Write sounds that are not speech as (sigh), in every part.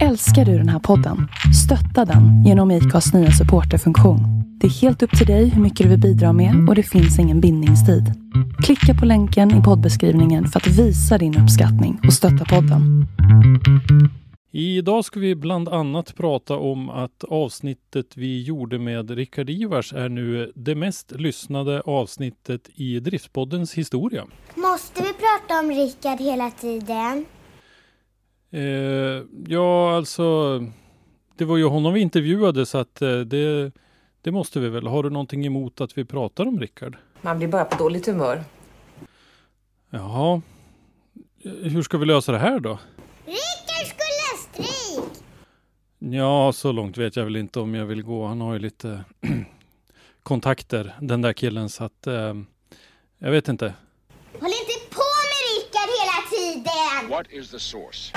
Älskar du den här podden? Stötta den genom IKAs nya supporterfunktion. Det är helt upp till dig hur mycket du vill bidra med och det finns ingen bindningstid. Klicka på länken i poddbeskrivningen för att visa din uppskattning och stötta podden. Idag ska vi bland annat prata om att avsnittet vi gjorde med Rickard Ivars är nu det mest lyssnade avsnittet i Driftpoddens historia. Måste vi prata om Rickard hela tiden? Eh, ja, alltså, det var ju honom vi intervjuade så att eh, det, det måste vi väl. Har du någonting emot att vi pratar om Rickard? Man blir bara på dåligt humör. Jaha. Hur ska vi lösa det här då? Rickard skulle ha stryk! Ja, så långt vet jag väl inte om jag vill gå. Han har ju lite (clears throat) kontakter, den där killen, så att eh, jag vet inte. Håll inte på med Rickard hela What is the source?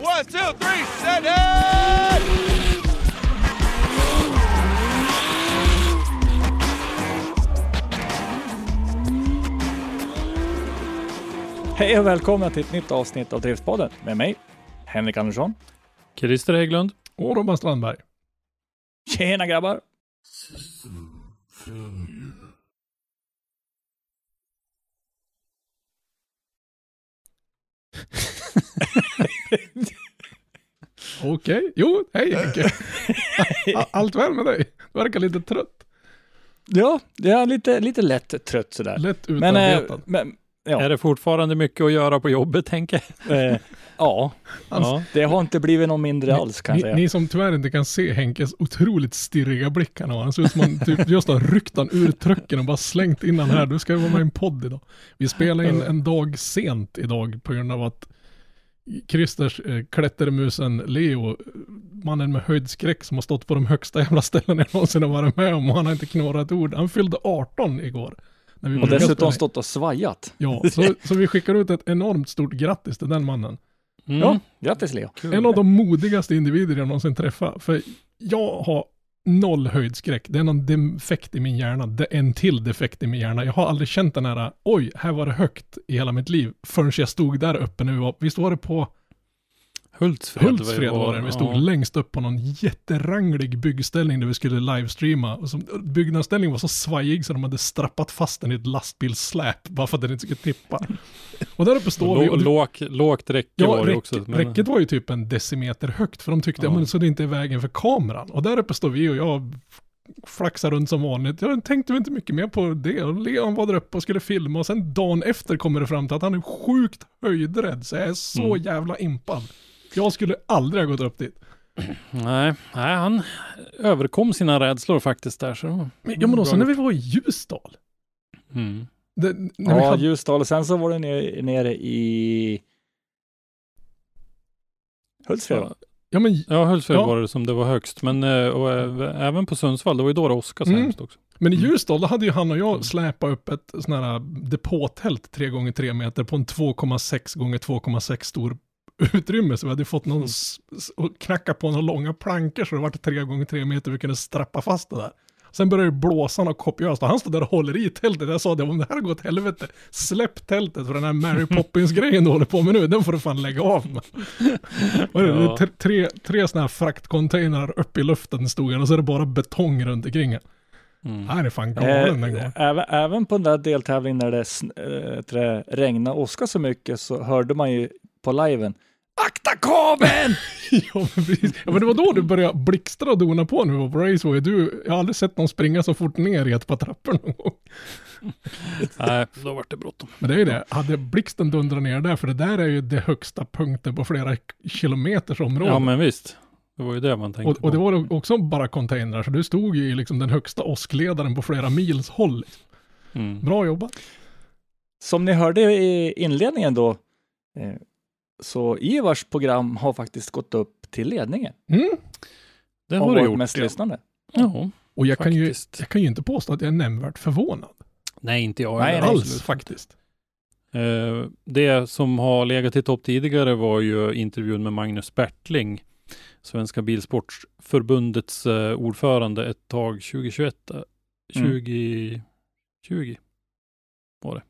One, two, three, set it! Hej och välkomna till ett nytt avsnitt av Driftspodden med mig, Henrik Andersson. Christer Hägglund. Och Robban Strandberg. Tjena grabbar! Okej, jo, hej Henke. (laughs) Allt väl med dig? Du verkar lite trött. Ja, jag är lite, lite lätt trött sådär. Lätt Men, eh, utarbetad. men ja, Är det fortfarande mycket att göra på jobbet, tänker jag? eh, ja, Ja. det har inte blivit någon mindre alls kan jag ni, säga. ni som tyvärr inte kan se Henkes otroligt stirriga blick han har. Han ser ut som han typ just har ryckt han ur trucken och bara slängt in han här. Du ska vara med i en podd idag. Vi spelar in en dag sent idag på grund av att Christers eh, klättermusen Leo, mannen med höjdskräck som har stått på de högsta jävla ställen jag någonsin har varit med om och han har inte knorrat ord. Han fyllde 18 igår. När vi Och dessutom stått och svajat. Ja, (laughs) så, så vi skickar ut ett enormt stort grattis till den mannen. Mm. Ja, grattis Leo. En av de modigaste individer jag någonsin träffat. För jag har noll höjdskräck. Det är någon defekt i min hjärna. Det är en till defekt i min hjärna. Jag har aldrig känt den här, oj, här var det högt i hela mitt liv. Förrän jag stod där uppe var, visst var det på Hultsfred, Hultsfred var det. Vi stod ja. längst upp på någon jätteranglig byggställning där vi skulle livestreama. Och som, byggnadsställningen var så svajig så de hade strappat fast den i ett lastbilssläp bara för att den inte skulle tippa. (laughs) Och där uppe står vi. Och det- lågt, lågt räcke Ja, var det också. men- räcket var ju typ en decimeter högt för de tyckte, ja. men så det inte är vägen för kameran. Och där uppe står vi och jag flaxar runt som vanligt. Jag tänkte väl inte mycket mer på det. Och Leon var där uppe och skulle filma och sen dagen efter kommer det fram till att han är sjukt höjdrädd. Så jag är så Mm. jävla impad. Jag skulle aldrig ha gått upp dit. Nej, nej, han överkom sina rädslor faktiskt där. Så. Men, ja men också när vi var i Ljusdal. Mm. Det, när vi Ja, hade, Ljusdal och sen så var du nere, nere i Hultsfred va? ja men, Ja, Hultsfred Ja. var det som det var högst. Men eh, och, eh, även på Sundsvall, det var ju då det åskade Mm. hemskt också. men i Mm. Ljusdal då hade ju han och jag släpat upp ett sån här depåtält 3 gånger 3 meter på en 2,6 gånger 2,6 stor utrymme. Så vi hade fått någon Mm. och knacka på några långa plankor så det var 3 gånger 3 meter vi kunde strappa fast det där. Sen började det blåsa något kopiöst och han stod där och håller i tältet. Jag sa det, om det här går åt helvete, släpp tältet för den här Mary (laughs) Poppins-grejen du håller på med nu, den får du fan lägga av med. Och det, Ja. det, tre, tre sådana här fraktcontainrar upp i luften stod han och så är det bara betong runt omkring han. Mm. Han är fan galen den gången. även, även på den där deltävlingen när det, äh, det regnade åskade så mycket så hörde man ju på liven Akta kabeln! (laughs) ja, men precis. ja, men det var då du började blixtra och dona på när vi var på Raceway. Du, jag har aldrig sett någon springa så fort ner i ett par trappor någon gång. (laughs) Nej, då var det bråttom. Men det är ju det, hade blixten dundrat ner där, för det där är ju det högsta punkten på flera kilometers område. Ja, men visst. Det var ju det man tänkte och, och det på. var också bara containrar, så du stod ju i liksom den högsta åskledaren på flera mils håll. Mm. Bra jobbat. Som ni hörde i inledningen då, eh, så Ivars program har faktiskt gått upp till ledningen. Mm. Det har det gjort. mest ja. lyssnande. Ja, Och jag kan, ju, jag kan ju inte påstå att jag är nämnvärt förvånad. Nej, inte jag Nej, Alls absolut. faktiskt. Eh, det som har legat i topp tidigare var ju intervjun med Magnus Bertling, Svenska Bilsportförbundets eh, ordförande ett tag 2021, eh, Mm. 2020. var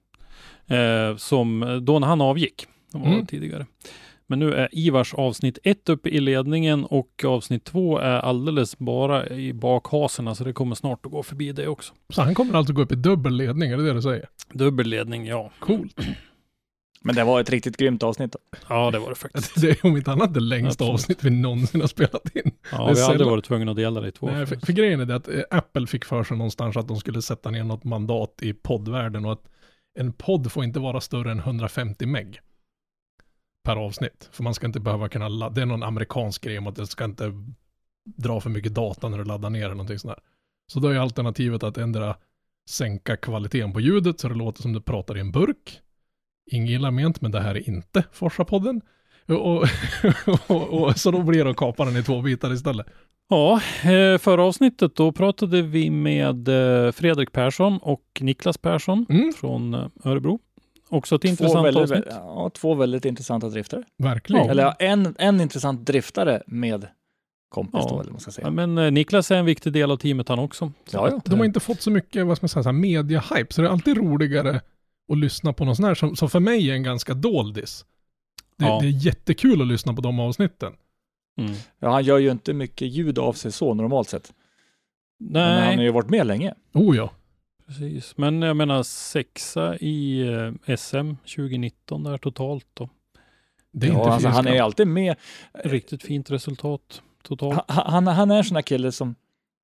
det. Som då när han avgick. Det var Mm. tidigare. Men nu är Ivars avsnitt ett uppe i ledningen och avsnitt två är alldeles bara i bakhaserna så det kommer snart att gå förbi det också. Så han kommer alltså gå upp i dubbel ledning, är det det du säger? Dubbelledning, ja. Coolt. Men det var ett riktigt grymt avsnitt. Då. Ja, det var det faktiskt. (laughs) Det är om inte annat det längsta Absolut. avsnitt vi någonsin har spelat in. Ja, vi har aldrig varit tvungna att dela det i två. Nej, för, för grejen är det att eh, Apple fick för sig någonstans att de skulle sätta ner något mandat i poddvärlden och att en podd får inte vara större än 150 meg per avsnitt. För man ska inte behöva kunna ladda, det är någon amerikansk grej om att det ska inte dra för mycket data när du laddar ner eller någonting sånt där. Så då är alternativet att ändra sänka kvaliteten på ljudet så det låter som du pratar i en burk. Inget illa ment, men det här är inte Forsa-podden. Och, och, (laughs) och, och, så då blir det att kapa den i två bitar istället. Ja, eh, förra avsnittet då pratade vi med eh, Fredrik Persson och Niklas Persson Mm, från eh, Örebro. Också ett Två intressant väldigt, avsnitt. ja, två väldigt intressanta driftare. verkligen. Eller ja, en, en intressant driftare med kompis Ja. då, eller vad man ska säga. Ja, men eh, Niklas är en viktig del av teamet han också. Så Ja, ja. De har eh, inte fått så mycket, vad ska man säga, så här media-hype, så det är alltid roligare att lyssna på någon sån här som, som för mig är en ganska doldis. Det, Ja. det är jättekul att lyssna på de avsnitten. mm. Ja, han gör ju inte mycket ljud av sig så normalt sett. Men han har Nej, ju varit med länge. Oh ja. Precis. Men jag menar sexa i eh, SM 2019 där totalt då. Det är ja, inte alltså, han är alltid med. Riktigt fint resultat totalt. Han, han, han är en sån här kille som,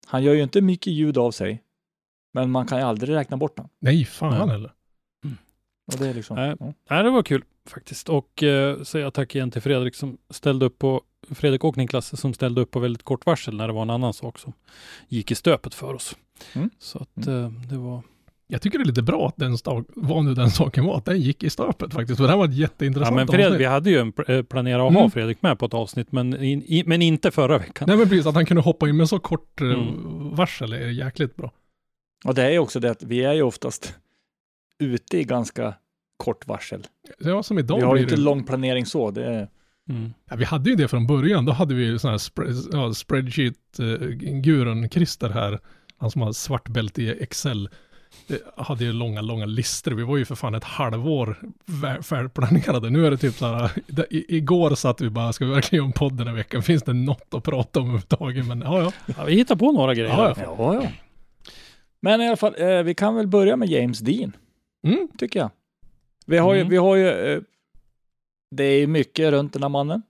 han gör ju inte mycket ljud av sig, men man kan ju aldrig räkna bort honom. Nej, fan Nej. eller. Och det är liksom, Nej. ja. Det var kul faktiskt. Och eh, säga tack igen till Fredrik som ställde upp på Fredrik och Niklas som ställde upp på väldigt kort varsel när det var en annan sak som gick i stöpet för oss. Mm. Så att eh, det var Jag tycker det är lite bra att den sta- vad nu den saken var, att den gick i stöpet faktiskt. För det här var ett Ja, jätteintressant men Fredrik, vi avsnitt. hade ju en, eh, planerat att ha Mm. Fredrik med på ett avsnitt, men, in, i, men inte förra veckan. Nej men precis, att han kunde hoppa in med så kort eh, Mm. varsel är jäkligt bra. Och det är ju också det att vi är ju oftast ute i ganska kort varsel. Ja, som idag vi har ju inte det- lång planering så. Det är, Mm. Ja, vi hade ju det från början. Då hade vi ju sån här spre- ja, spreadsheet-gurun Christer här. Han som har svart bälte i Excel. Det hade ju långa, långa listor. Vi var ju för fan ett halvår färdigplanerade. Nu är det typ så här, i, igår satt vi bara, ska vi verkligen göra en podd den här veckan? Finns det något att prata om överhuvudtaget? Men ja, ja. Ja, vi hittar på några grejer. Ja, Ja, ja, ja. Men i alla fall, eh, vi kan väl börja med James Dean, Mm, tycker jag. Vi har ju, Mm. vi har ju eh, det är mycket runt den här mannen.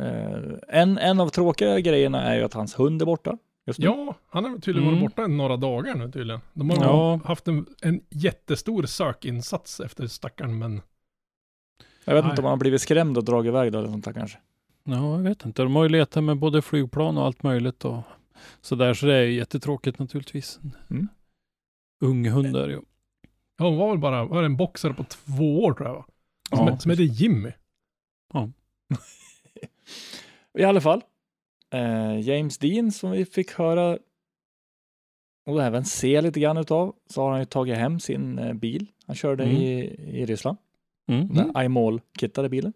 Eh, en, en av tråkiga grejerna är ju att hans hund är borta. Just nu. ja, han har tydligen Mm. varit borta några dagar nu tydligen. De har Ja. haft en, en jättestor sökinsats efter stackaren, men Jag vet Nej. inte om han har blivit skrämd och dragit iväg då eller sånt där kanske. Ja, jag vet inte. De har ju letat med både flygplan och allt möjligt och så där, så det är ju jättetråkigt naturligtvis. Mm. Ung hund är ju. Ja, hon var väl bara, var en boxare på två år tror jag va? Som, Ja. som heter Jimmy. (laughs) I alla fall, eh, James Dean som vi fick höra och även se lite grann utav, så har han ju tagit hem sin eh, bil. Han körde Mm. i, i Ryssland, Mm. den iMall-kittade bilen.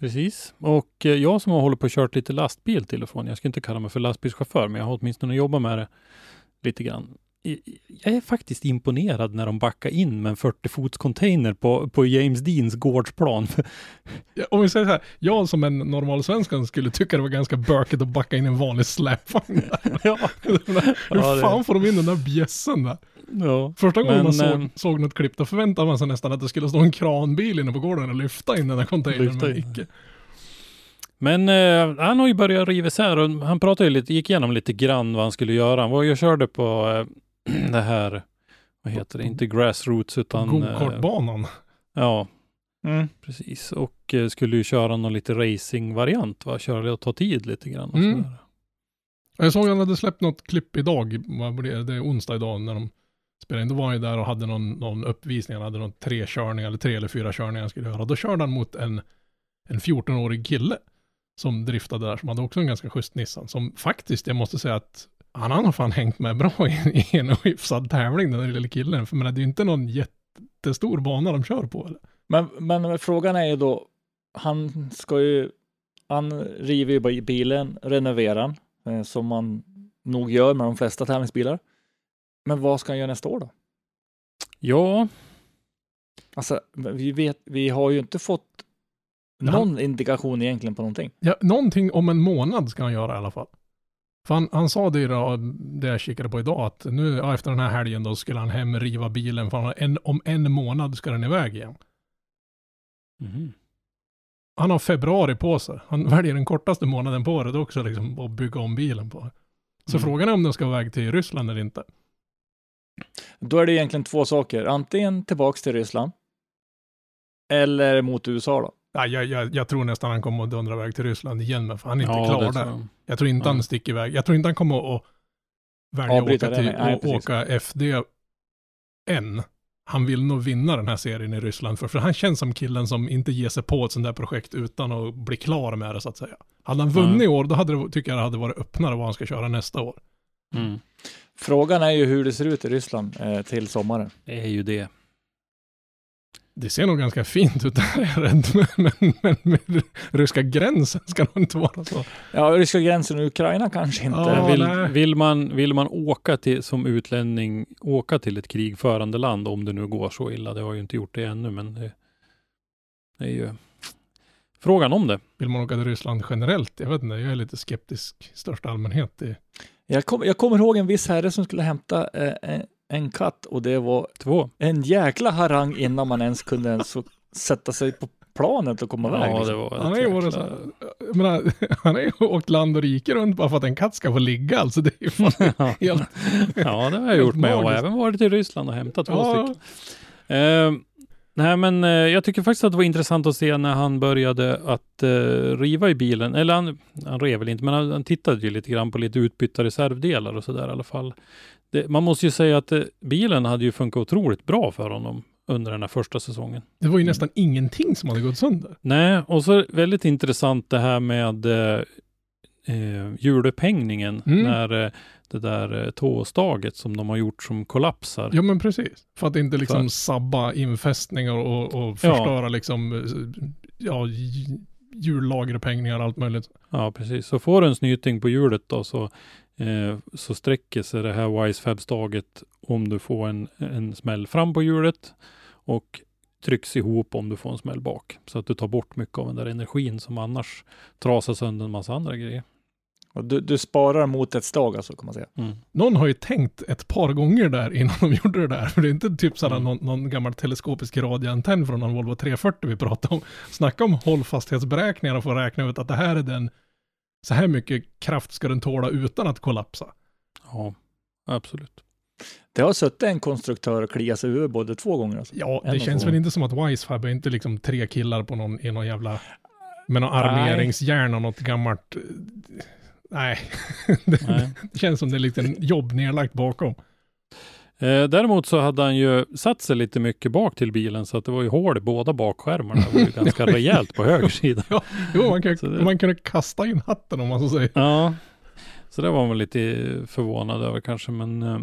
Precis. Och eh, jag som har hållit på och kört lite lastbil till och från, jag ska inte kalla mig för lastbilschaufför, men jag har åtminstone jobbat med det lite grann. Jag är faktiskt imponerad när de backar in med en 40-fots container på, på James Deans gårdsplan. (laughs) Ja, Om vi säger så här, jag som en normal svenskan skulle tycka det var ganska bökigt att backa in en vanlig släpvagn (laughs) ja. (laughs) Hur Ja, det- fan får de in den där bjässen där? ja. Första gången Men, man såg, ehm, såg något klipp, då förväntade man sig nästan att det skulle stå en kranbil inne på gården och lyfta in den där containern, men icke. Men eh, han har ju börjat riva isär och han pratade ju lite, gick igenom lite grann vad han skulle göra. Han var ju och körde på eh, (clears throat) det här, vad heter det, inte grassroots utan... eh, Go-kartbanan. ja, Mm. precis. Och eh, skulle ju köra någon lite racing-variant, va? Köra och ta tid lite grann. Och Mm. sådär. Jag såg att han hade släppt något klipp idag, det är onsdag idag när de spelade in. Då var han ju där och hade någon, någon uppvisning, han hade någon tre körningar, eller tre eller fyra körningar han skulle göra. Då körde han mot en, en 14-årig kille som driftade där, som hade också en ganska schysst Nissan. Som faktiskt, jag måste säga att han har fan hängt med bra i, i en hyfsad tävling, den där lilla killen. För men det är ju inte någon jättestor bana de kör på. Eller? Men, men frågan är ju då, han ska ju, han river ju bilen, renoverar den, eh, som man nog gör med de flesta tävlingsbilar. Men vad ska han göra nästa år då? Ja, Alltså, vi, vet, vi har ju inte fått någon indikation egentligen på någonting. Ja, någonting om en månad ska han göra i alla fall. Han, han sa det då, det jag kikade på idag, att nu ja, efter den här helgen då skulle han hem riva bilen, för en, om en månad ska den iväg igen. Mhm. Han har februari på sig. Han (laughs) väljer den kortaste månaden på året också, liksom, att bygga om bilen på. Så Mm. frågan är om den ska iväg till Ryssland eller inte. Då är det egentligen två saker. Antingen tillbaks till Ryssland. Eller mot USA då. Ja, jag, jag, jag tror nästan han kommer att dundra iväg till Ryssland igen, men för han är inte ja, klar det där. jag. Jag tror inte Ja. han sticker iväg. Jag tror inte han kommer att välja att åka, till, nej, och åka FD än. Han vill nog vinna den här serien i Ryssland, för, för han känns som killen som inte ger sig på ett sånt där projekt utan att bli klar med det så att säga. Hade han vunnit i år, då hade det, tycker jag det hade varit öppnare vad han ska köra nästa år. Mm. Frågan är ju hur det ser ut i Ryssland eh, till sommaren. Det är ju det. Det ser nog ganska fint ut där, (laughs) är jag rädd. Men, men, men med ryska gränsen ska nog inte vara så. Ja, ryska gränsen och Ukraina kanske inte. Ja, vill, vill, man, vill man åka till, som utlänning, åka till ett krigförande land, om det nu går så illa, det har ju inte gjort det ännu, men det, det är ju frågan om det. Vill man åka till Ryssland generellt? Jag vet inte, jag är lite skeptisk i största allmänhet. I, Jag, kom, jag kommer ihåg en viss herre som skulle hämta eh, en, katt och det var Två. en jäkla harang innan man ens kunde ens sätta sig på planet och komma iväg. Ja, liksom. det var Han har ju jäkla- menar, (laughs) han har ju åkt land och rike runt bara för att en katt ska få ligga. Alltså det är fan (laughs) Ja. helt... Ja, det har jag gjort med och magiskt. även varit i Ryssland och hämtat två Ja, stycken. Eh, nej, men eh, jag tycker faktiskt att det var intressant att se när han började att eh, riva i bilen. Eller han, han rev väl inte, men han, han tittade ju lite grann på lite utbytta reservdelar och sådär i alla fall. Det, man måste ju säga att eh, bilen hade ju funkat otroligt bra för honom under den här första säsongen. det var ju nästan ingenting som hade gått sönder. Nej, och så väldigt intressant det här med eh, eh, hjulupphängningen Mm. när eh, det där eh, tåstaget som de har gjort som kollapsar. Ja men precis. För att inte liksom För- sabba infästningar och, och förstöra liksom, eh, ja, j- hjullagerupphängningar och allt möjligt. Ja, precis. Så får du en snyting på hjulet då så, eh, så sträcker sig det här Wisefab-staget om du får en, en smäll fram på hjulet och trycks ihop om du får en smäll bak. Så att du tar bort mycket av den där energin som annars trasar sönder en massa andra grejer. Och du, du sparar mot ett stag alltså, kan man säga. Mm. Någon har ju tänkt ett par gånger där innan de (laughs) gjorde det där. För det är inte typ sådär Mm. någon, någon gammal teleskopisk radioantenn från någon Volvo 340 vi pratar om. Snacka om hållfasthetsberäkningar och få räkna ut att det här är den, så här mycket kraft ska den tåla utan att kollapsa. Ja, absolut. Det har suttit en konstruktör och kliat sig ur både två gånger. Alltså. Ja, En det och känns väl inte som att Wisefab är inte liksom tre killar på någon, i någon jävla, med någon armeringsjärn och något gammalt, eh, nej. (laughs) det, Nej. det känns som det är lite en jobb nedlagt bakom. Eh, däremot så hade han ju satt sig lite mycket bak till bilen så att det var ju hål i båda bakskärmarna. Det var ju (laughs) ganska rejält på höger sida. Jo, man, kan, det- man kunde kasta in hatten om man så säger. Ja, så det var man lite förvånad över kanske, men eh,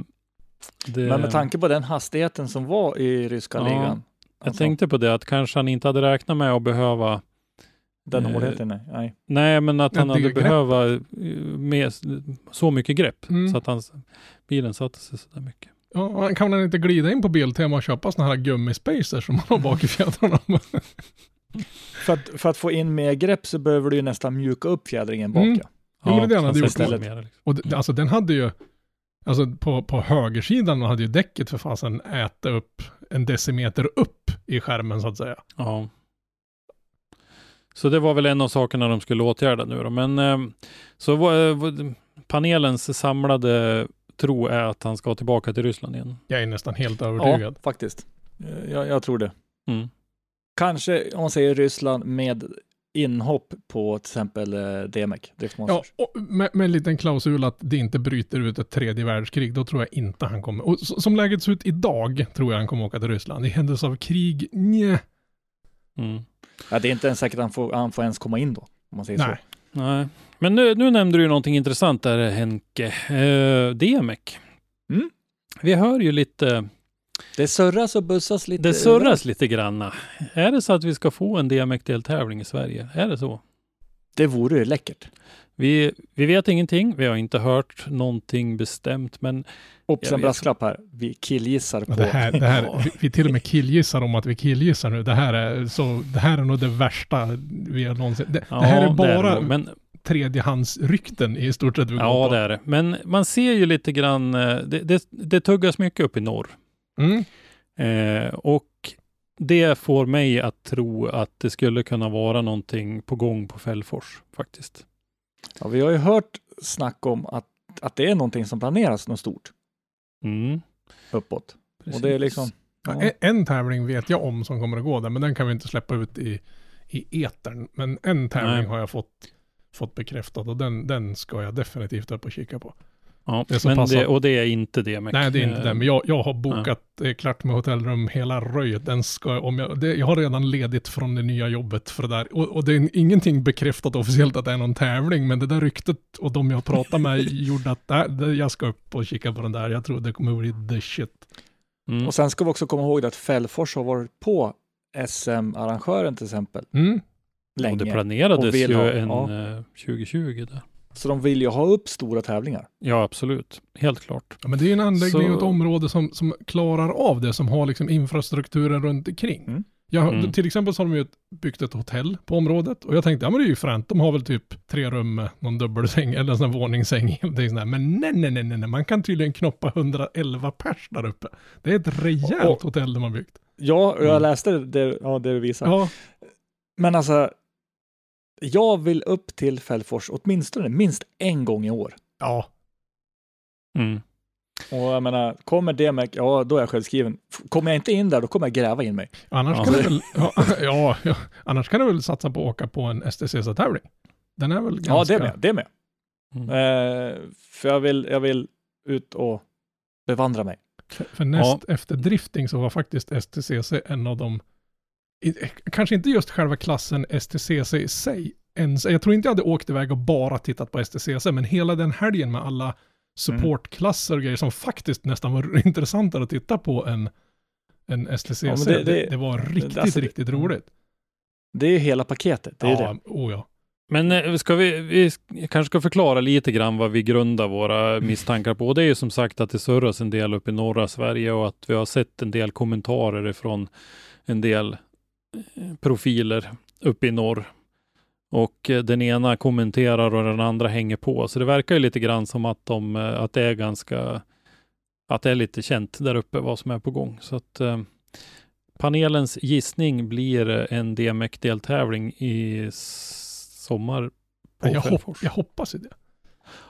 det, Men med tanke på den hastigheten som var i ryska Ja, ligan. jag alltså, tänkte på det att kanske han inte hade räknat med att behöva Den eh, hårdheten, nej. nej. Nej, men att Ja, han hade behöva eh, så mycket grepp Mm. så att hans, bilen satte sig så där mycket. Ja, man kan man inte glida in på Biltema och köpa sådana här gummispacers som man har bak i fjädrarna? (laughs) För, att, för att få in mer grepp så behöver du ju nästan mjuka upp fjädringen bak. Mm. Ja. Jo, men det så hade gjort istället. mer, liksom. och det, alltså den hade ju, alltså på, på högersidan hade ju däcket för fasen ätit upp en decimeter upp i skärmen så att säga. Ja. Så det var väl en av sakerna de skulle åtgärda nu då. Men eh, så var, eh, var- panelens samlade tro är att han ska tillbaka till Ryssland igen. Jag är nästan helt ja, övertygad. faktiskt. Eh, Jag, jag tror det. Mm. Kanske om man säger Ryssland med inhopp på till exempel eh, DMEC, Ja, Driftmonsters. och med, med en liten klausul att det inte bryter ut ett tredje världskrig, då tror jag inte han kommer. Och som läget ser ut idag tror jag han kommer åka till Ryssland. I händelse av krig, nja. Mm. Ja, det är inte ens säkert att han får, han får ens komma in då, om man säger Nej. så. Nej. Men nu, nu nämnde du ju någonting intressant där Henke. Eh, DMEC. Mm. Vi hör ju lite, Det surras och bussas lite. det surras lite granna. Är det så att vi ska få en DMEC-deltävling i Sverige? Är det så? Det vore ju läckert. Vi, vi vet ingenting, vi har inte hört någonting bestämt, men Jag en brasklapp här. Vi killgissar på... Det här, det här, vi, vi till och med killgissar om att vi killgissar nu. Det här är, så, det här är nog det värsta vi har någonsin... Det, ja, det här är det bara nog. men, tredjehandsrykten i stort sett Ja, det är det. Men man ser ju lite grann, eh, det, det, det tuggas mycket upp i norr. Mm. Eh, och det får mig att tro att det skulle kunna vara någonting på gång på Fällfors faktiskt. Ja, vi har ju hört snack om att, att det är någonting som planeras något stort Mm, uppåt. precis. Och det är liksom... Ja, Ja. en, en tävling vet jag om som kommer att gå där, men den kan vi inte släppa ut i, i etern. Men en tävling Nej. har jag fått, fått bekräftat och den, den ska jag definitivt upp och kika på. Ja, det men det, och det är inte det. Mac. Nej, det är inte den, men jag, jag har bokat eh, klart med hotellrum hela röjet. Den ska, om jag, det, jag har redan ledigt från det nya jobbet för det där. Och, och det är ingenting bekräftat officiellt att det är någon tävling, men det där ryktet och de jag pratar med (laughs) gjorde att det, det, jag ska upp och kika på den där. Jag tror det kommer bli the shit. Mm. Och sen ska vi också komma ihåg att Fällfors har varit på SM-arrangören till exempel Mm. Och länge. det planerades och ju ha- en ja. eh, 2020 där. Så de vill ju ha upp stora tävlingar. Ja, absolut. Helt klart. Ja, men det är ju en anläggning Så- och ett område som, som klarar av det, som har liksom infrastrukturen runt omkring. Mm. Jag, Mm. Till exempel så har de ju byggt ett hotell på området och jag tänkte, ja men det är ju fränt, de har väl typ tre rum med någon dubbelsäng eller en sån här våningssäng. Sån här, men nej, nej, nej, nej, man kan tydligen knoppa 111 pers där uppe. Det är ett rejält Och- hotell de har byggt. Ja, och jag Mm. läste det, ja, det du visade. Ja, Men alltså, jag vill upp till Fällfors åtminstone minst en gång i år. ja, Mm. Och jag menar, kommer det med, ja då är jag självskriven. Kommer jag inte in där, då kommer jag gräva in mig. annars Ja. kan du väl, ja, (laughs) ja, ja, annars kan du väl satsa på att åka på en STCC-tävling. Den är väl ganska... Ja, det med, det med. Mm. Eh, för jag vill, jag vill ut och bevandra mig. För, för näst efter drifting så var faktiskt STCC en av de, kanske inte just själva klassen STCC i sig, ens, jag tror inte jag hade åkt iväg och bara tittat på STCC, men hela den helgen med alla supportklasser och grejer som faktiskt nästan var intressantare att titta på än, än STCC. Ja, det, det- det, var riktigt, alltså, riktigt roligt. Det är ju hela paketet, det är ja, det. oh ja. Men eh, ska vi, vi kanske ska förklara lite grann vad vi grundar våra misstankar på. Det är ju som sagt att det surras en del upp i norra Sverige och att vi har sett en del kommentarer ifrån en del profiler uppe i norr. Och eh, den ena kommenterar och den andra hänger på. Så det verkar ju lite grann som att, de, eh, att det är ganska, att det är lite känt där uppe vad som är på gång. Så att eh, panelens gissning blir en DMEC-deltävling i sommar på Jag, hopp, jag hoppas ju det.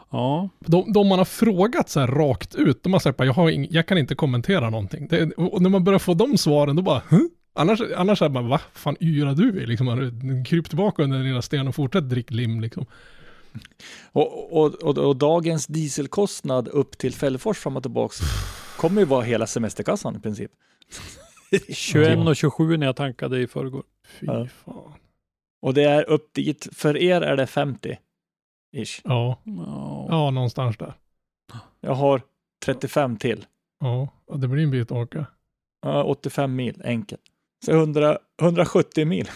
Ja, De, de man har frågat så här rakt ut, de har sagt bara, jag, har ing, jag kan inte kommentera någonting. Det, och när man börjar få de svaren, då bara, huh? Annars, annars är man, va fan yrar du i? Liksom, kryp tillbaka under den lilla stenen och fortsätt drick lim liksom. Och, och, och, och dagens dieselkostnad upp till Fällfors fram och tillbaks kommer ju vara hela semesterkassan i princip. (laughs) 21 och 27 när jag tankade i förrgår. Fy Ja. fan. Och det är upp dit, för er är det 50 ish. Ja, Ja. ja, någonstans där. Jag har 35 till. Ja, det blir en bit att åka. Ja, 85 mil enkelt. Så 100, 170 mil.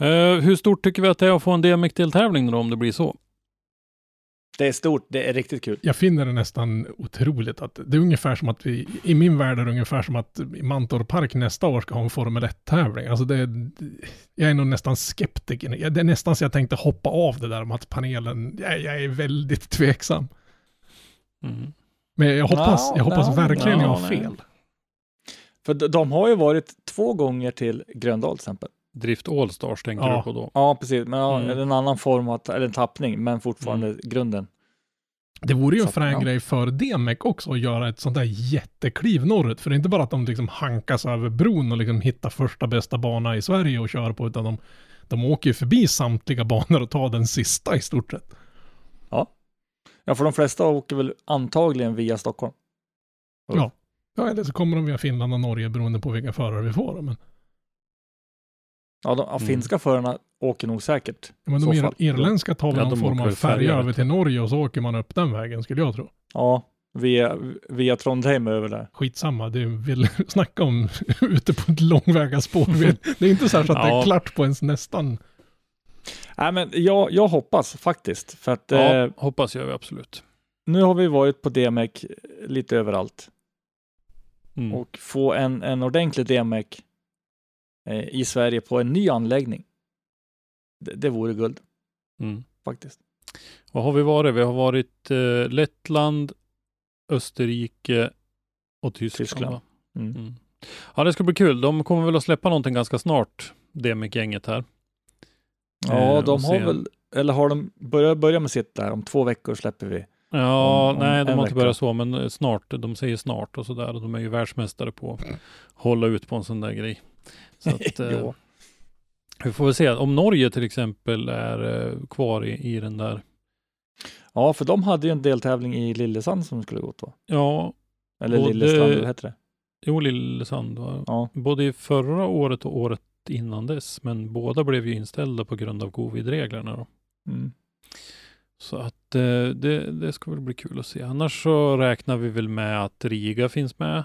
Eh, hur stort tycker vi att det är att få en DMX-deltävling då om det blir så? Det är stort, det är riktigt kul. Jag finner det nästan otroligt att det är ungefär som att vi, i min värld är det ungefär som att Mantorp Park nästa år ska ha en Formel 1-tävling. Alltså det, jag är nog nästan skeptiker. Det är nästan så jag tänkte hoppa av det där om att panelen, jag, jag är väldigt tveksam. Mm. Men jag hoppas, Ja, jag hoppas ja, verkligen jag ja, har nej. fel. För de, de har ju varit två gånger till Gröndal till exempel. Drift Allstars tänker Ja. du på då? Ja, precis. Men ja, Mm. en annan form, av, eller en tappning, men fortfarande grunden. Det vore ju en frän ja. grej för DMEC också att göra ett sånt där jättekliv norrut. För det är inte bara att de liksom hankas över bron och liksom hittar första bästa bana i Sverige och kör på, utan de, de åker ju förbi samtliga (laughs) banor och tar den sista i stort sett. Ja, för de flesta åker väl antagligen via Stockholm. Ja. Ja, eller så kommer de via Finland och Norge beroende på vilka förare vi får. Men, Ja, de ja, Mm. finska förarna åker nog säkert. ja, men de ir- irländska tar väl Ja, någon form av färja, över till Norge och så åker man upp den vägen skulle jag tro. Ja, via, via Trondheim över där. Skitsamma, det vill (laughs) snacka om (laughs) ute på ett långväga spår. Det är inte så här så att det Ja. är klart på ens nästan Nej, men jag, jag hoppas faktiskt, för att Ja, eh, hoppas jag absolut. nu har vi varit på DMEC lite överallt Mm. och få en, en ordentlig DMEC eh, i Sverige på en ny anläggning. Det, det vore guld Mm. faktiskt. Vad har vi varit? Vi har varit eh, Lettland, Österrike och Tyskland. Tyskland. Mm. Mm. Ja, det ska bli kul. De kommer väl att släppa någonting ganska snart, DMX-gänget här. Ja, Eh, de har se. väl, eller har de börjat börja med sitt där, om två veckor släpper vi. Ja, Om- om nej, de har inte börjat så, men snart. De säger snart och sådär. De är ju världsmästare på att hålla ut på en sån där grej. Så (laughs) att, eh, vi får väl se. Om Norge till exempel är eh, kvar i, i den där. Ja, för de hade ju en deltävling i Lillesand som skulle gått då. Ja, Eller Lillestrand, det- vad heter det? jo, Lillesand. va? Ja, Både förra året och året innan dess. Men båda blev ju inställda på grund av covid-reglerna. Då. mm. Så att eh, det, det ska väl bli kul att se. Annars så räknar vi väl med att Riga finns med.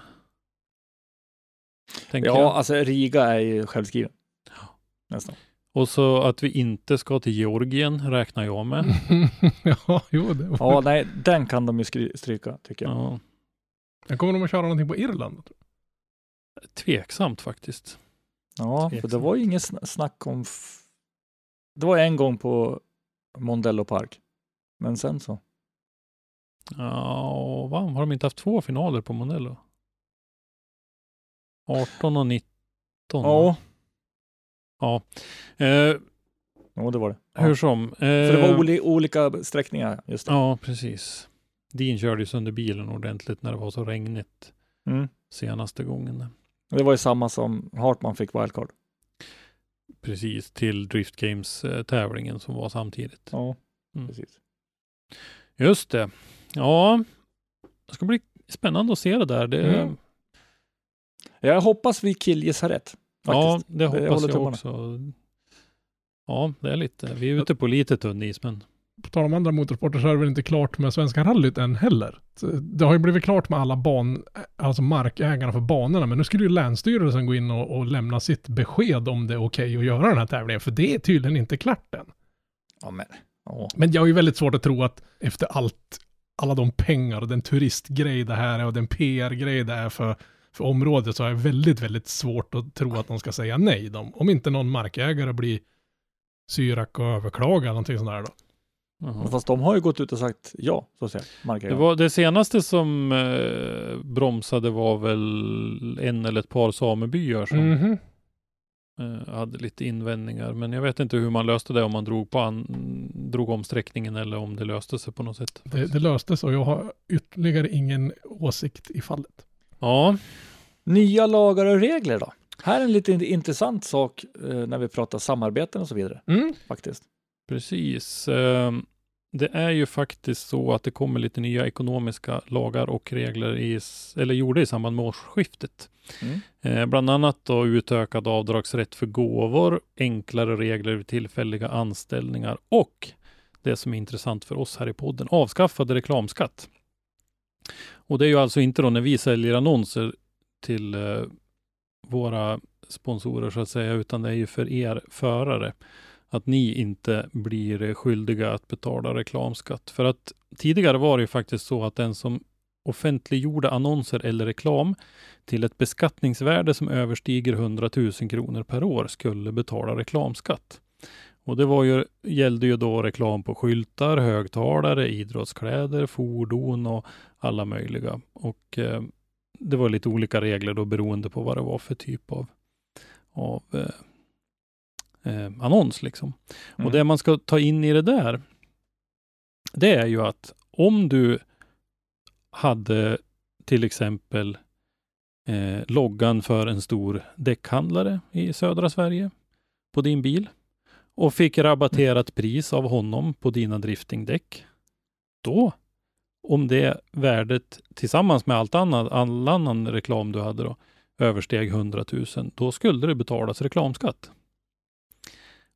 Tänker ja jag. alltså Riga är ju självskriven. Nästan. Och så att vi inte ska till Georgien räknar jag med. (laughs) ja, jo, det var... Ja, nej, den kan de ju stryka tycker jag. Ja, Jag kommer de att köra någonting på Irland? tveksamt faktiskt. Ja, för det Tveksamt. var ju inget sn- snack om... F- det var en gång på Mondello Park. Men sen så. Ja, va? Har de inte haft två finaler på Mondello? 18 och 19. Ja, Ja. Eh, jo, det var det. Ja. hur som. Eh, För det var oli- olika sträckningar, just det. Ja, precis. Din körde ju sönder bilen ordentligt när det var så regnigt Mm. senaste gången. Det var ju samma som Hartman fick wildcard. Precis, till Drift Games-tävlingen som var samtidigt. Ja, Mm. precis. Just det. Ja, det ska bli spännande att se det där. Det, Mm. Jag hoppas vi killgissar rätt. ja, Faktiskt. det Jag hoppas jag tummarna. också. Ja, det är lite. Vi är ute på lite tunn is, men På tal om andra motorsporter så är det väl inte klart med Svenska rallyt än heller. Det har ju blivit klart med alla ban, alltså markägarna för banorna, men nu skulle ju Länsstyrelsen gå in och, och lämna sitt besked om det är okej att göra den här tävlingen, för det är tydligen inte klart än. Ja, men. Ja. Men jag har ju väldigt svårt att tro att efter allt, alla de pengar och den turistgrej det här är och den PR-grej det är för, för området så är det väldigt, väldigt svårt att tro att de ska säga nej. De, om inte någon markägare blir syrak och överklagar någonting sånt där då. jaha. Fast de har ju gått ut och sagt ja, så att säga. det, var, det senaste som eh, bromsade var väl en eller ett par samebyar som Mhm. Eh, hade lite invändningar. Men jag vet inte hur man löste det, om man drog, på an, drog om sträckningen eller om det löste sig på något sätt. Det, det löstes och jag har ytterligare ingen åsikt i fallet. Ja, Nya lagar och regler då? Här är en lite intressant sak eh, när vi pratar samarbeten och så vidare, Mm. faktiskt. Precis. Det är ju faktiskt så att det kommer lite nya ekonomiska lagar och regler i, eller gjorde i samband med årsskiftet. Mm. Eh, Bland annat då utökad avdragsrätt för gåvor, enklare regler vid tillfälliga anställningar och det som är intressant för oss här i podden, avskaffad reklamskatt. Och det är ju alltså inte då när vi säljer annonser till eh, våra sponsorer så att säga, utan det är ju för er förare att ni inte blir skyldiga att betala reklamskatt. För att tidigare var det ju faktiskt så att den som offentliggjorde annonser eller reklam till ett beskattningsvärde som överstiger 100 000 kronor per år skulle betala reklamskatt. Och det var ju, gällde ju då reklam på skyltar, högtalare, idrottskläder, fordon och alla möjliga. Och eh, det var lite olika regler då beroende på vad det var för typ av, av eh, eh, annons. Liksom. Mm. Och det man ska ta in i det där, det är ju att om du hade till exempel eh, loggan för en stor däckhandlare i södra Sverige på din bil och fick rabatterat pris av honom på dina driftingdäck. Då, om det värdet tillsammans med allt annat, all annan reklam du hade då, översteg 100 000, då skulle det betalas reklamskatt.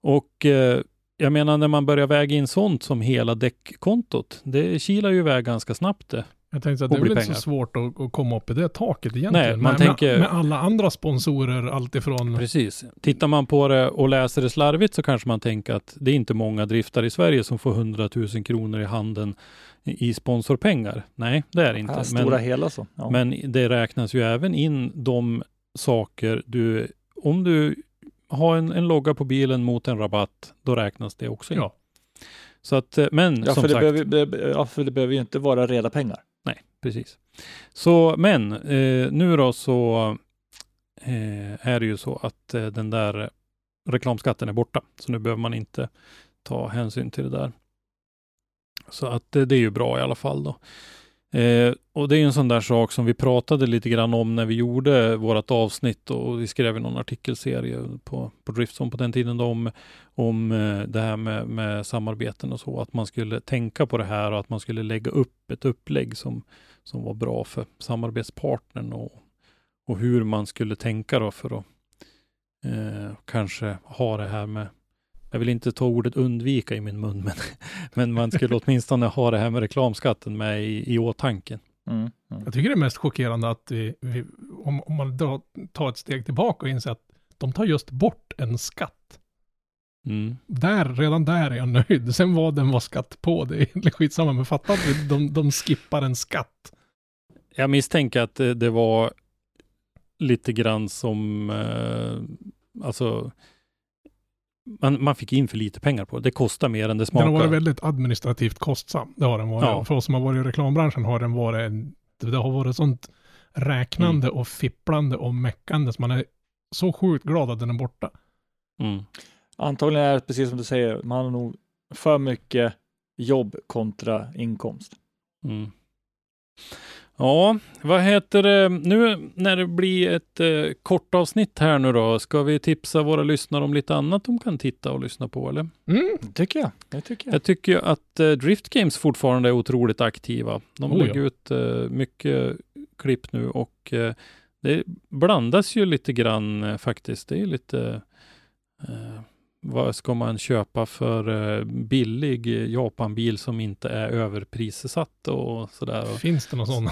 Och eh, jag menar när man börjar väga in sånt som hela däckkontot, det kilar ju iväg ganska snabbt det Jag tänkte att det är väl blir inte så pengar. svårt att, att komma upp i det taket egentligen. Nej, man med, tänker- med, alla andra sponsorer alltifrån... Precis. Tittar man på det och läser det slarvigt så kanske man tänker att det är inte många driftare i Sverige som får 100 000 kronor i handen i sponsorpengar. Nej, det är det inte. Ja, stora hela så. Ja. Men det räknas ju även in de saker du, om du har en, en logga på bilen mot en rabatt, då räknas det också in. Ja. Så att, eh, men ja, som för det sagt, behöver, det, ja, för det behöver ju inte vara reda pengar. nej, precis. Så, men eh, nu då så eh, är det ju så att eh, den där reklamskatten är borta. Så nu behöver man inte ta hänsyn till det där. Så att eh, det är ju bra i alla fall då. Eh, och det är en sån där sak som vi pratade lite grann om när vi gjorde vårt avsnitt och vi skrev i någon artikelserie på, på Driftson på den tiden då om, om eh, det här med, med samarbeten och så, att man skulle tänka på det här och att man skulle lägga upp ett upplägg som, som var bra för samarbetspartnern och, och hur man skulle tänka då för att eh, kanske ha det här med jag vill inte ta ordet undvika i min mun, men, (laughs) men man skulle (laughs) åtminstone ha det här med reklamskatten med i, i åtanke. Mm. Mm. Jag tycker det är mest chockerande att vi, vi, om, om man drar, tar ett steg tillbaka och inser att de tar just bort en skatt. Mm. Där, redan där är jag nöjd. Sen vad den var skatt på, det är egentligen skitsamma. Men fatta att vi- de, de skippar en skatt. Jag misstänker att det, det var lite grann som, eh, alltså, man, man fick in för lite pengar på det. Det kostar mer än det Den har smakar. varit väldigt administrativt kostsam. Det har den varit. Ja. För oss som har varit i reklambranschen har den varit, en, det har varit sånt räknande Mm. och fipplande och meckande. Så man är så sjukt glad att den är borta. Mm. Antagligen är det precis som du säger, man har nog för mycket jobb kontra inkomst. Mm. Ja, vad heter det? Nu när det blir ett eh, kort avsnitt här nu då, ska vi tipsa våra lyssnare om lite annat de kan titta och lyssna på eller? Mm. Det tycker jag. Det tycker jag. Jag tycker att eh, Drift Games fortfarande är otroligt aktiva. De Oh, lägger ja. ut eh, mycket klipp nu och eh, det blandas ju lite grann eh, faktiskt. Det är lite eh, vad ska man köpa för eh, billig Japanbil som inte är överprissatt och sådär. Finns det någon sån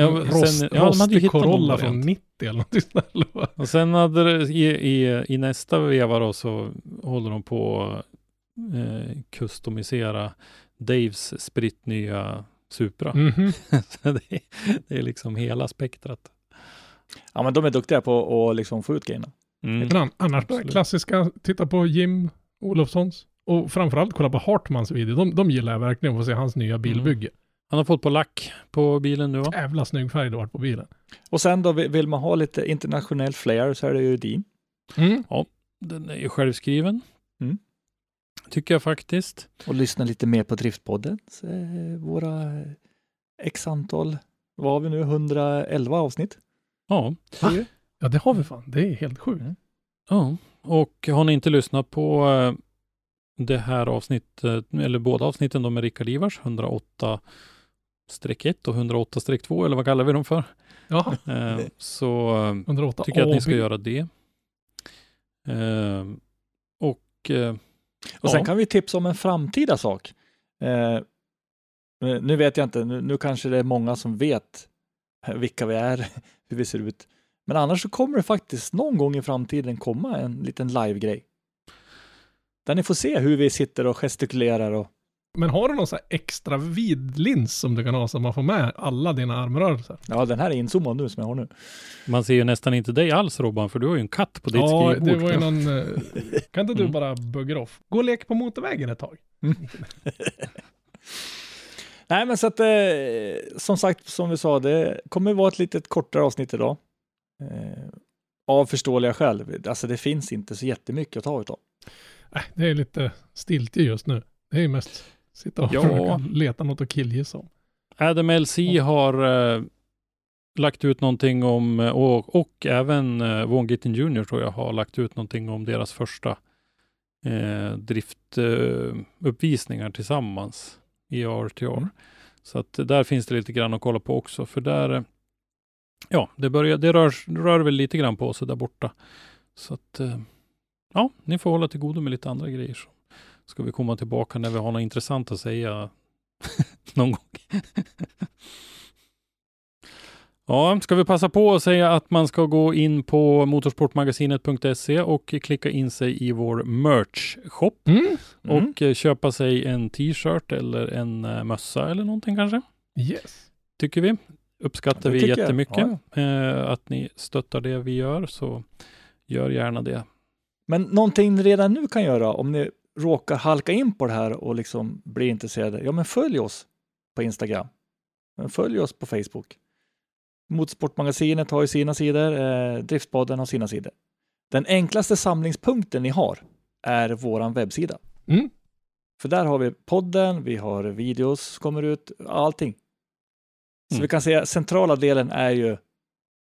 Ja, rost, sen- ja, de hade ju rostig Corolla från 90 eller något sånt? Och sen hade det, i, i, i nästa veva då så håller de på att eh, customisera Daves spritt nya Supra. Mhm. (laughs) så det, är, det är liksom hela spektrat. Ja, men de är duktiga på att liksom få ut grejerna. Mm. Men an- annars Absolut. klassiska, titta på Jim Olofssons. Och framförallt kolla på Hartmans video. De, de gillar jag verkligen att få se hans nya Mm. Han har fått på lack på bilen nu va? Jävla snygg färg det varit på bilen. Och sen då vill man ha lite internationell flair så är det ju din. Mm. Den är ju självskriven. Mm. Tycker jag faktiskt. Och lyssna lite mer på Driftpodden. Så, eh, våra eh, x antal, vad har vi nu, 111 avsnitt? Ja. Ja det har vi fan. Det är helt sjukt. Mm. ja. Och har ni inte lyssnat på eh, det här avsnittet, eller båda avsnitten då med Rickard Ivars, 108 1 och 108-2 eller vad kallar vi dem för? Ja, Eh, så eh, 108 tycker jag att ni ska göra det. Eh, och eh, Och sen ja. kan vi tipsa om en framtida sak. Eh, nu vet jag inte, nu, nu kanske det är många som vet vilka vi är, (laughs) hur vi ser ut. Men annars så kommer det faktiskt någon gång i framtiden komma en liten live-grej. Där ni får se hur vi sitter och gestikulerar och Men har du någon sån här extra vid lins som du kan ha så man får med alla dina armrörelser? ja, den här är inzoomad nu som jag har nu. man ser ju nästan inte dig alls Robban, för du har ju en katt på ditt Ja, skrivbord. det var ju någon... eh, (laughs) Kan inte du Mm. bara bugga off? Gå och lek på motorvägen ett tag. (laughs) Nej, men så att eh, som sagt, som vi sa, det kommer vara ett litet kortare avsnitt idag. Eh, av förståeliga skäl. Alltså det finns inte så jättemycket att ta utav. Nej, det är lite stiltje just nu. Det är mest sitta och Ja. försöka leta något att killgissa om. Adam LC har eh, lagt ut någonting om, eh, och, och även eh, Von Gittin Jr tror jag har lagt ut någonting om deras första eh, driftuppvisningar uppvisningar tillsammans i RTR. Mm. Så att där finns det lite grann att kolla på också, för där, eh, ja, det börjar, det rör, rör väl lite grann på sig där borta. Så att, ja, ni får hålla till godo med lite andra grejer. Så ska vi komma tillbaka när vi har något intressant att säga (laughs) någon gång. Ja, ska vi passa på att säga att man ska gå in på motorsportmagasinet.se och klicka in sig i vår merch-shop Mm. Mm. och köpa sig en t-shirt eller en eh, mössa eller någonting kanske. Yes. Tycker vi. Uppskattar vi jättemycket Ja, eh, att ni stöttar det vi gör, så gör gärna det. Men någonting ni redan nu kan göra om ni råkar halka in på det här och liksom blir intresserade. Ja, men följ oss på Instagram. Men Följ oss på Facebook. Motorsportmagasinet har ju sina sidor, eh, Driftpodden har sina sidor. Den enklaste samlingspunkten ni har är våran webbsida. Mm. För där har vi podden, vi har videos som kommer ut, allting. Så Mm. vi kan säga centrala delen är ju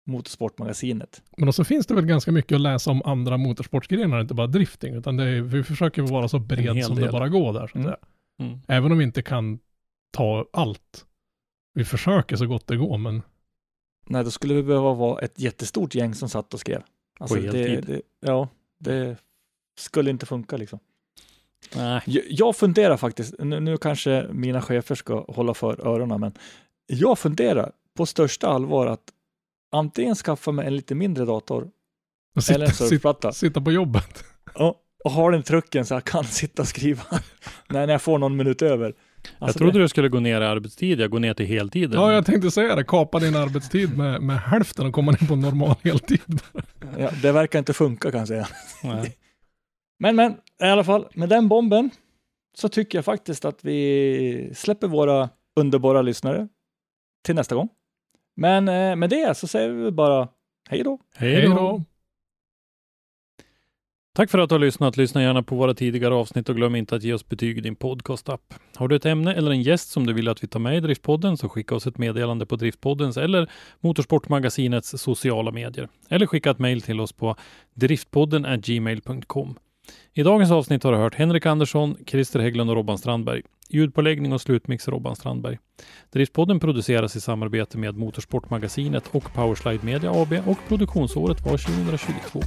Motorsportmagasinet. Men också finns det väl ganska mycket att läsa om andra motorsportsgrenar, inte bara drifting, utan det är, vi försöker vara så bred som del. det bara går där. Så Mm. Mm. Även om vi inte kan ta allt. Vi försöker så gott det går, men Nej, då skulle vi behöva vara ett jättestort gäng som satt och skrev. Alltså, det, heltid. det, ja, det skulle inte funka liksom. Nej. Jag, jag funderar faktiskt, nu, nu kanske mina chefer ska hålla för öronen, men jag funderar på största allvar att antingen skaffa mig en lite mindre dator att eller sitta, en surfplatta sitta, sitta på jobbet. (laughs) och, och ha den trucken så jag kan (laughs) sitta och skriva när jag får någon minut över. jag Alltså, trodde det, du skulle gå ner i arbetstid, jag går ner till heltid. Ja, jag tänkte säga det. Kapa din arbetstid med, med hälften och komma ner på normal heltid. (laughs) ja, det verkar inte funka kan jag säga. Nej. Men, men i alla fall, med den bomben så tycker jag faktiskt att vi släpper våra underbara lyssnare till nästa gång. Men eh, med det så säger vi bara hej då. Hej då! Tack för att du har lyssnat. Lyssna gärna på våra tidigare avsnitt och glöm inte att ge oss betyg i din podcast-app. Har du ett ämne eller en gäst som du vill att vi tar med i Driftpodden så skicka oss ett meddelande på Driftpoddens eller Motorsportmagasinets sociala medier. Eller skicka ett mejl till oss på driftpodden gmail.com. I dagens avsnitt har du hört Henrik Andersson, Christer Hägglund och Robban Strandberg. Ljudpåläggning och slutmix Robban Strandberg. Driftpodden produceras i samarbete med Motorsportmagasinet och Powerslide Media AB och produktionsåret var 2022.